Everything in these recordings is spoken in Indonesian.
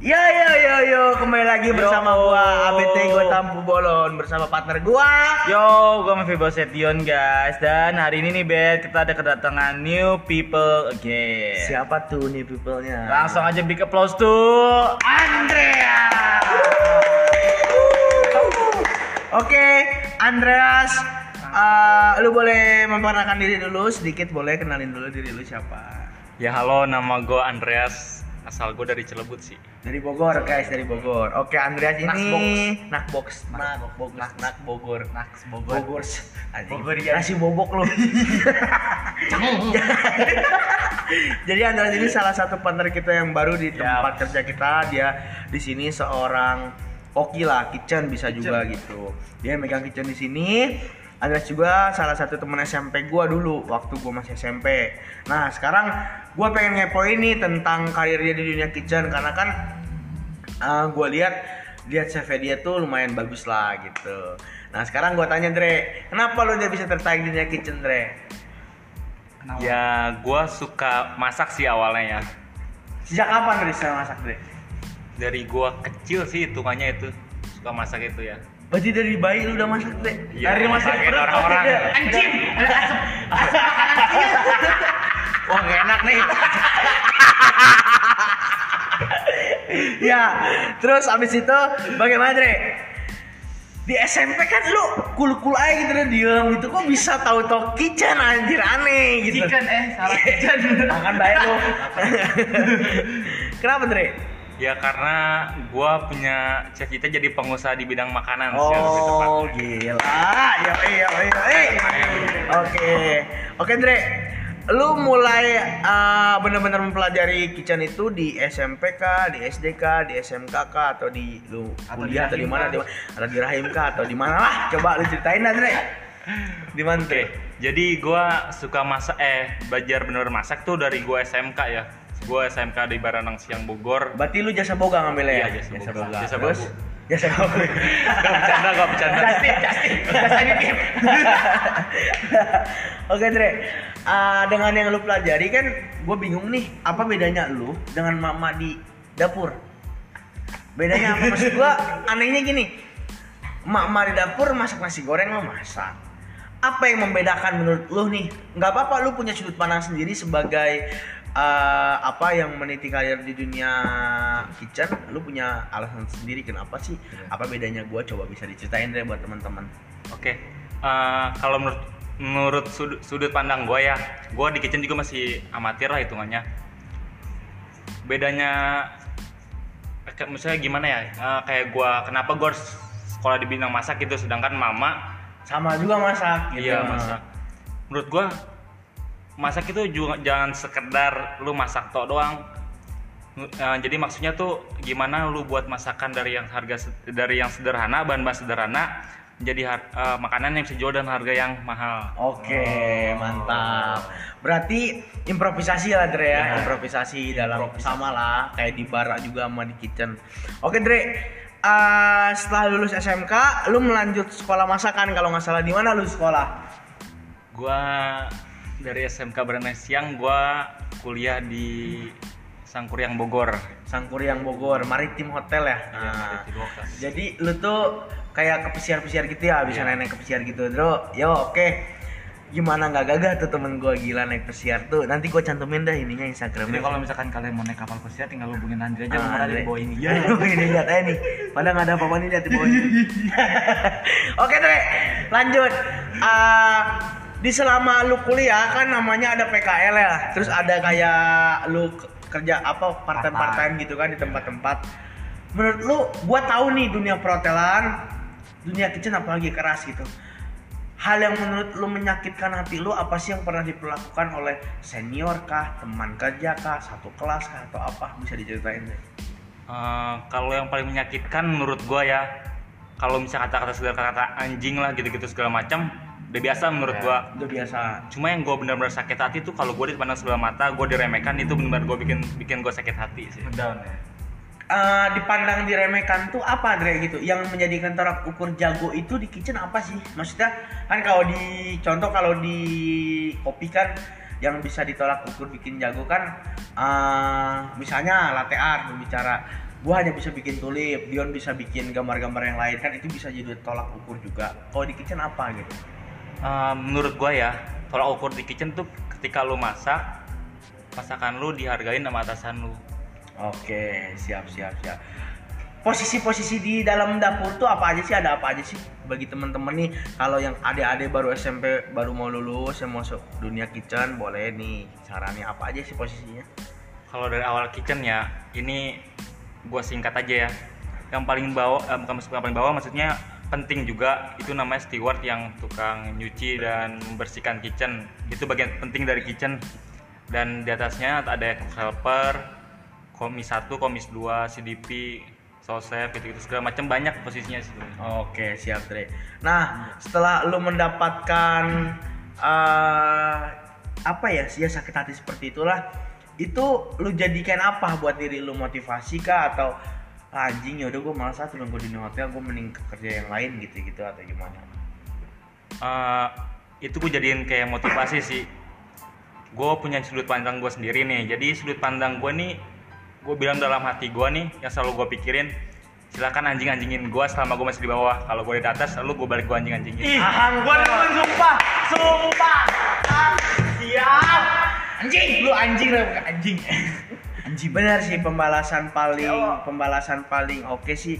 Ya ya ya yo kembali lagi bersama gua ABT gua Tampu Bolon bersama partner gua. Yo, gue Vivo Setion guys Dan hari ini nih Bet, kita ada kedatangan new people again Siapa tuh nih people-nya? Langsung aja big applause tuh Andrea. Oke, Andreas, eh, lu boleh memperkenalkan diri dulu sedikit, boleh kenalin dulu diri lu siapa? Ya halo, nama gue Andreas. Asal gue dari Cilebut sih. Dari Bogor guys, dari Bogor. Oke, Andreas ini Nakbox. Nakbox, Nak Nak Bogor. Naks Bogor Bogor. Bogor, iya. Nasi bobok lu. Jadi Andreas ini salah satu partner kita yang baru di tempat kerja kita. Dia di sini seorang Oki lah, kitchen bisa juga gitu. Dia megang kitchen di sini. Andreas juga salah satu teman SMP gua dulu waktu gua masih SMP. Nah, sekarang gua pengen ngepoin nih tentang karir dia di dunia kitchen karena kan uh, gue lihat lihat CV dia tuh lumayan bagus lah gitu. Nah sekarang gue tanya Dre, kenapa lo dia bisa tertarik di dunia kitchen Dre? Ya gue suka masak sih awalnya ya. Sejak kapan Dre bisa masak Dre? Dari gue kecil sih hitungannya itu suka masak itu ya. Berarti dari bayi lu udah masak Dre? Iya, dari masak orang-orang. Anjing, ada asap, asap makanan Wah gak enak nih ya, terus abis itu bagaimana Dre? Di SMP kan lu cool-cool aja gitu Dre, diem gitu kok bisa tahu-tahu kitchen anjir aneh gitu. Chicken eh, salah kitchen Makan baik lu. Kenapa Dre? Ya karena gue punya cita-cita jadi pengusaha di bidang makanan sih lebih Oh gila, ya iya iya iya. Oke, oke Dre, lu mulai uh, benar-benar mempelajari kitchen itu di SMP kah, di SD kah, di SMK kah, atau di lu Atau kuliah atau di di mana? Di Atau di Rahim kah, atau di mana lah? Coba lu ceritain dah Dre. Di mana Dre? jadi gue suka masak eh belajar bener-bener masak tuh dari gue SMK ya. Gue SMK di Baranang Siang Bogor. Berarti lu jasa boga ngambilnya ya? Iya, jasa boga. Jasa boga. Jasa boga. Gak bercanda, gak bercanda. Justin, Justin, jasa nitip Oke Dre, Ah, dengan yang lu pelajari kan gue bingung nih apa bedanya lu dengan mama di dapur? Bedanya apa maksud gue anehnya gini, mama di dapur masak nasi goreng lo masak. Apa yang membedakan menurut lu nih? Nggak apa-apa lu punya sudut pandang sendiri sebagai eh, apa yang meniti karir di dunia kitchen, lu punya alasan sendiri kenapa sih? Apa bedanya gue? Coba bisa diceritain deh buat teman-teman. Oke, eh, kalau menurut menurut sudut, sudut pandang gue ya, gue di kitchen juga masih amatir lah hitungannya. Bedanya, misalnya gimana ya? eh, kayak gue, kenapa gue harus sekolah di bidang masak gitu, sedangkan mama, Sama juga masak gitu. iya masak. Menurut gue, masak itu juga jangan sekedar lu masak tok doang. Eh, jadi maksudnya tuh gimana lu buat masakan dari yang harga dari yang sederhana bahan-bahan sederhana jadi eh, makanan yang bisa jual dan harga yang mahal. Oke, mantap. Berarti improvisasi lah Dre ya, improvisasi dalam sama lah kayak di bar juga sama di kitchen. Oke Dre, eh, setelah lulus SMK, lu melanjut sekolah masakan kalau nggak salah di mana lu sekolah? Gua dari SMK Berenang Siang gua kuliah di Sangkuriang Bogor. Sangkuriang Bogor, Maritim Hotel ya. Iya, Nah, Maritim Hotel. jadi lu tuh kayak ke pesiar-pesiar gitu ya, bisa Iya. naik ke pesiar gitu, Bro. Yo, oke. Gimana nggak gagah tuh temen gua gila naik pesiar tuh. Nanti gua cantumin dah ininya Instagramnya. Jadi kalau misalkan kalian mau naik kapal pesiar tinggal hubungin Andre aja Ah, ada di bawah ini Iya, ini lihat aja nih. Padahal nggak ada apa-apa nih lihat di bawah ini. Oke, Dre. Lanjut. Ah, di selama lu kuliah kan namanya ada PKL ya. Terus ada kayak lu ke- kerja apa part-time gitu kan di tempat-tempat. Menurut lu, gua tahu nih dunia perhotelan, dunia kitchen apalagi keras gitu. Hal yang menurut lu menyakitkan hati lu apa sih yang pernah diperlakukan oleh senior kah, teman kerja kah, satu kelas kah atau apa? Bisa diceritain deh. Eh, kalau yang paling menyakitkan menurut gua ya kalau misalnya kata-kata segala kata anjing lah gitu-gitu segala macam udah biasa menurut gua. Udah biasa. cuma yang gue benar-benar sakit hati tuh kalau gue dipandang sebelah mata gue diremehkan itu benar-benar gue bikin bikin gue sakit hati sih. Down ya. Eh, dipandang diremehkan tuh apa Dre gitu? Yang menjadikan tolak ukur jago itu di kitchen apa sih? Maksudnya kan kalau di contoh kalau di kopi kan yang bisa ditolak ukur bikin jago kan eh, misalnya latte art berbicara gua hanya bisa bikin tulip Dion bisa bikin gambar-gambar yang lain kan itu bisa jadi tolak ukur juga. Kalau di kitchen apa gitu Menurut gua ya tolak ukur di kitchen tuh ketika lu masak masakan lu dihargain sama atasan lu Oke, siap siap siap. Posisi-posisi di dalam dapur tuh apa aja sih? Ada apa aja sih? Bagi teman-teman nih, kalau yang adik-adik baru SMP, baru mau lulus, yang masuk dunia kitchen, boleh nih caranya apa aja sih posisinya? kalau dari awal kitchen ya ini gua singkat aja ya yang paling bawah eh, bukan maksud- paling bawah maksudnya penting juga. Itu namanya steward yang tukang nyuci dan membersihkan kitchen. Itu bagian penting dari kitchen. Dan di atasnya ada helper komis 1, komis 2, CDP, sosef gitu-gitu. Segala macam banyak posisinya sih Oke, siap Dre. Nah, setelah lu mendapatkan eh apa ya, ya sakit hati seperti itulah, itu lu jadikan apa buat diri lu motivasi kah? Atau "Ah, anjing ya udah gue malas ah nunggu di hotel gue mending ke kerja yang lain gitu gitu atau gimana? Eh, itu gue jadiin kayak motivasi sih. Gue punya sudut pandang gue sendiri nih. Jadi sudut pandang gue nih gue bilang dalam hati gue nih yang selalu gue pikirin silakan anjing anjingin gue selama gue masih di bawah. Kalau gue di atas lalu gue balik gue anjing anjingin Aham gue nemuin sumpah sumpah. Ah, siap. Anjing lu anjing lu bukan anjing anjing. Benar sih pembalasan paling pembalasan paling oke sih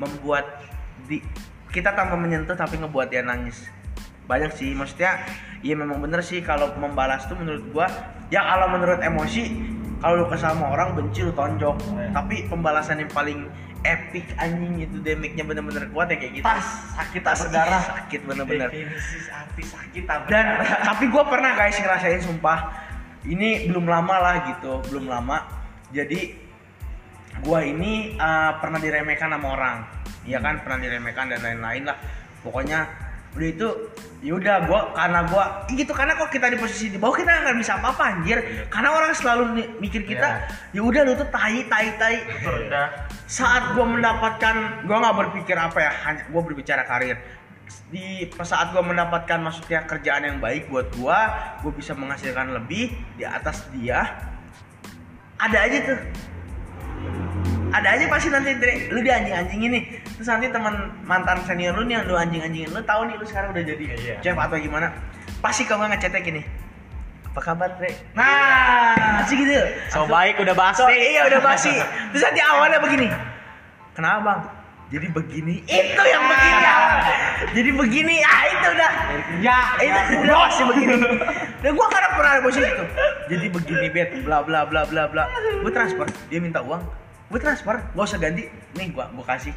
membuat di kita tanpa menyentuh tapi ngebuat dia nangis. Banyak sih maksudnya iya memang bener sih kalau membalas tuh menurut gua ya kalau menurut emosi kalau lu kesal sama orang benci lu tonjok. Tapi pembalasan yang paling epic anjing itu damage-nya bener-bener kuat ya kayak gitu. Sakit tak sedarah sakit bener-bener definisi sakit tak dan tapi gue pernah guys ngerasain sumpah ini belum lama lah gitu belum lama jadi gue ini uh, pernah diremehkan sama orang. Iya kan pernah diremehkan dan lain-lain lah. Pokoknya udah itu yaudah gue karena gue gitu karena kok kita di posisi di bawah kita nggak bisa apa-apa anjir. Karena orang selalu mikir kita ya udah lu tuh tai tai tai. Saat gue mendapatkan gue nggak berpikir apa ya hanya gue berbicara karir. Di saat gue mendapatkan maksudnya kerjaan yang baik buat gue gue bisa menghasilkan lebih di atas dia ada aja tuh ada aja pasti nanti Dre, lu di anjing anjing ini terus nanti teman mantan senior lu nih yang lu anjing anjingin lu tahu nih lu sekarang udah jadi Iya. chef atau gimana pasti kau nggak ngechatnya gini apa kabar Dre nah pasti gitu so baik udah basi So, iya udah basi. Terus nanti awalnya begini. Kenapa bang? Jadi begini. Itu yang begini. Jadi begini. Ah itu udah. Ya itu udah pasti begini. Dan gua karena pernah ada posisi itu. Jadi begini bet. Bla bla bla bla bla. Gue transfer. Dia minta uang. Gue transfer. Gak usah ganti. Nih gua gua kasih.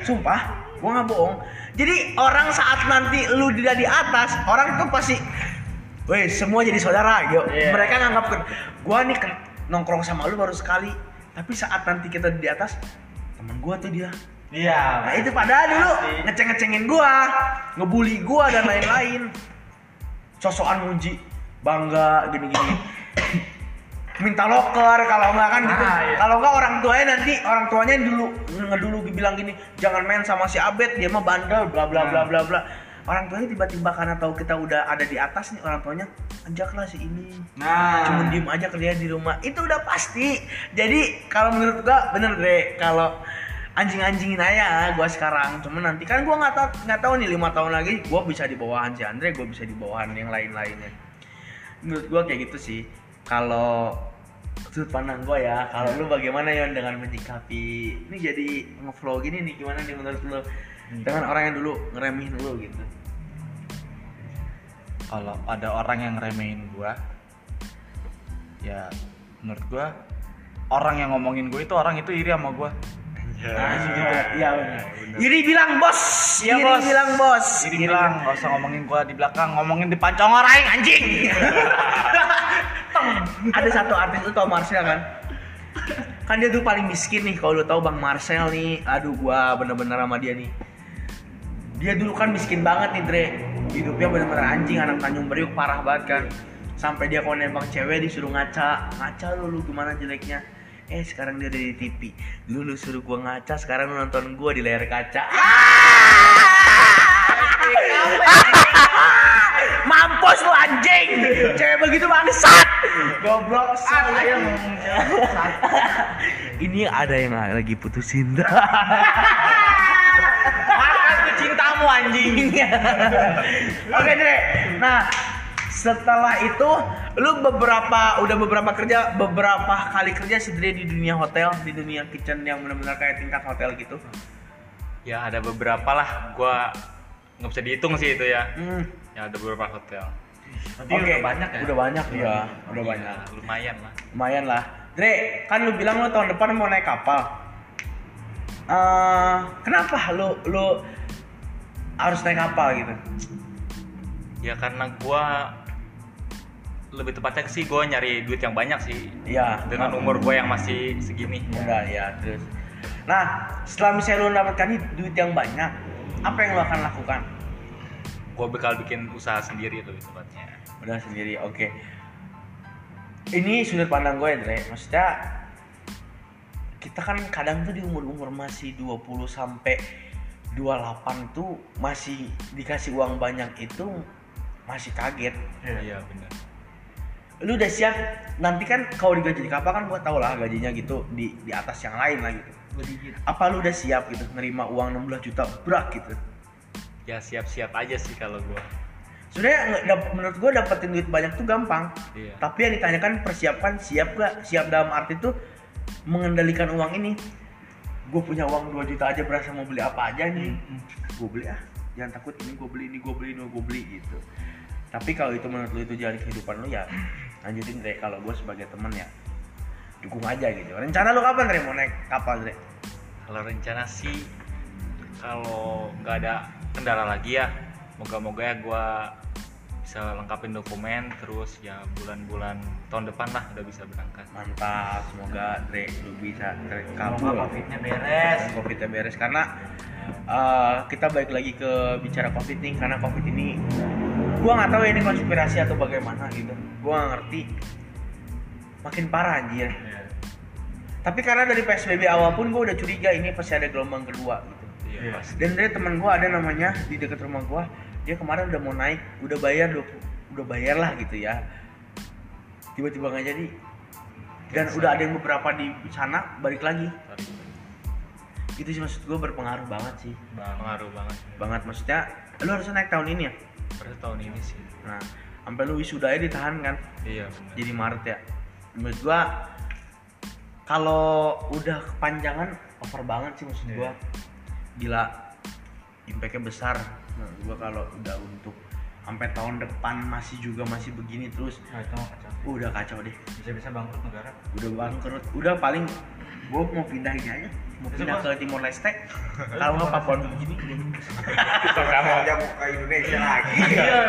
Sumpah, gua nggak bohong. Jadi orang saat nanti lu tidak di atas, orang tuh pasti Weh, semua jadi saudara, yo. Iya. Mereka nganggap gua nih nongkrong sama lu baru sekali, tapi saat nanti kita di atas, teman gua tuh dia. Iya Nah itu padahal dulu ngeceng-ngecengin gua, ngebully gua dan lain-lain. Sosokan muji, bangga gini-gini. Minta loker kalau enggak kan gitu. Ah, iya. Kalau enggak orang tuanya nanti orang tuanya dulu ngedulu bilang gini, jangan main sama si Abed, dia mah bandel bla bla bla bla bla. Orang tuanya tiba-tiba karena tahu kita udah ada di atas nih orang tuanya ajaklah si ini nah cuma diem aja kerja di rumah itu udah pasti jadi kalau menurut gua bener deh kalau anjing-anjingin aja gua sekarang. Cuman nanti kan gua nggak tahu nggak tahu nih lima tahun lagi gua bisa di bawahan si Andre gua bisa di bawahan yang lain-lainnya. Menurut gua kayak gitu sih. Kalau sudut pandang gua ya kalau lu bagaimana ya dengan menyikapi? Ini jadi ngevlog gini nih gimana nih menurut lu? Dengan orang yang dulu ngeremehin lu gitu. Kalau ada orang yang remehin gua ya menurut gua orang yang ngomongin gua itu orang itu iri sama gua Nah, gitu. Iya benar. Iri bilang bos. Iya, Iri bos. bilang bos. iri bilang nggak usah ngomongin gua di belakang ngomongin di pancong orang anjing Ada satu artis itu tau Marcel kan? Kan dia tuh paling miskin nih kalau lu tahu Bang Marcel nih. Aduh gua bener-bener sama dia nih. Dia dulu kan miskin banget nih Dre. Hidupnya bener-bener anjing anak Tanjung Priuk parah banget kan. Sampai dia kalau nembak cewek disuruh ngaca. Ngaca lu lu gimana jeleknya? Eh sekarang dia ada di TV. Dulu lu suruh gua ngaca, sekarang lu nonton gua di layar kaca. Mampus lu anjing. Cewek begitu bangsat. Goblok Ini ada yang lagi putus cinta. Aku cintamu anjing. Oke. Nah, setelah itu lu beberapa udah beberapa kerja beberapa kali kerja sih Dre di dunia hotel, di dunia kitchen yang benar-benar kayak tingkat hotel gitu. Ya ada beberapa lah. Gua nggak bisa dihitung sih itu ya. Hmm. Ya ada beberapa hotel. Berarti Oke, udah banyak ya? Udah banyak ya, udah Iya, banyak. Lumayan lah. Lumayan lah. Dre, kan lu bilang lu tahun depan mau naik kapal. Eh, kenapa lu lu harus naik kapal gitu? Ya karena gua lebih tepatnya sih gua nyari duit yang banyak sih Iya. dengan umur gua yang masih segini. muda ya terus. Nah, setelah misalnya lu mendapatkan duit yang banyak, apa yang lu akan lakukan? Gua bakal bikin usaha sendiri lebih tepatnya. Udah sendiri, oke. Ini sudut pandang gue, Dre. Maksudnya kita kan kadang tuh di umur-umur masih 20 sampai 28 tuh masih dikasih uang banyak itu masih kaget. Iya benar. Lu udah siap nanti kan kalau digaji di kapal kan gua tau lah gajinya gitu di di atas yang lain lah gitu. Apa lu udah siap gitu nerima uang 16 juta brak gitu? Ya siap-siap aja sih kalau gua. Sebenarnya menurut gua dapetin duit banyak tuh gampang. Iya. Tapi yang ditanyakan persiapan siap gak? Siap dalam arti tuh mengendalikan uang ini. Gue punya uang 2 juta aja berasa mau beli apa aja nih. Gue beli ah. Jangan takut ini gue beli, ini gue beli, ini gue beli gitu. Tapi kalau itu menurut lu itu jalan kehidupan lu ya lanjutin Dre. Kalau gue sebagai temen ya dukung aja gitu. Rencana lu kapan Dre mau naik kapal Dre? Kalau rencana sih kalau nggak ada kendala lagi ya, moga-moga ya gua bisa lengkapin dokumen terus ya bulan-bulan tahun depan lah udah bisa berangkat. Mantap, semoga Dre lu bisa Kalau terkabul. nggak covidnya beres. Covidnya beres karena uh, kita balik lagi ke bicara covid nih karena covid ini gua nggak tahu ya ini konspirasi atau bagaimana gitu. Gua nggak ngerti. Makin parah anjir. Iya. tapi karena dari psbb awal pun gua udah curiga ini pasti ada gelombang kedua gitu. Iya Iya. dan dari teman gua ada namanya di dekat rumah gua dia kemarin udah mau naik udah bayar 20 udah bayar lah gitu ya. Tiba-tiba nggak jadi. Dan udah ada yang beberapa di sana balik lagi. Itu sih maksud gue berpengaruh banget sih. Pengaruh banget. banget. Maksudnya lu harusnya naik tahun ini ya Pada tahun ini sih. nah sampai lu wisuda ditahan kan Iya benar. jadi Maret ya menurut gua kalau udah kepanjangan over banget sih maksud gua gila impactnya besar menurut gua kalau udah untuk sampai tahun depan masih juga masih begini terus Nah, itu. Udah kacau deh. Bisa-bisa bangkrut negara. udah bangkrut. Udah paling gua mau pindah ini aja. Mau pindah ke Timor Leste. Kalau nggak Papua. New Guinea Kamu aja mau ke Indonesia lagi. Iya,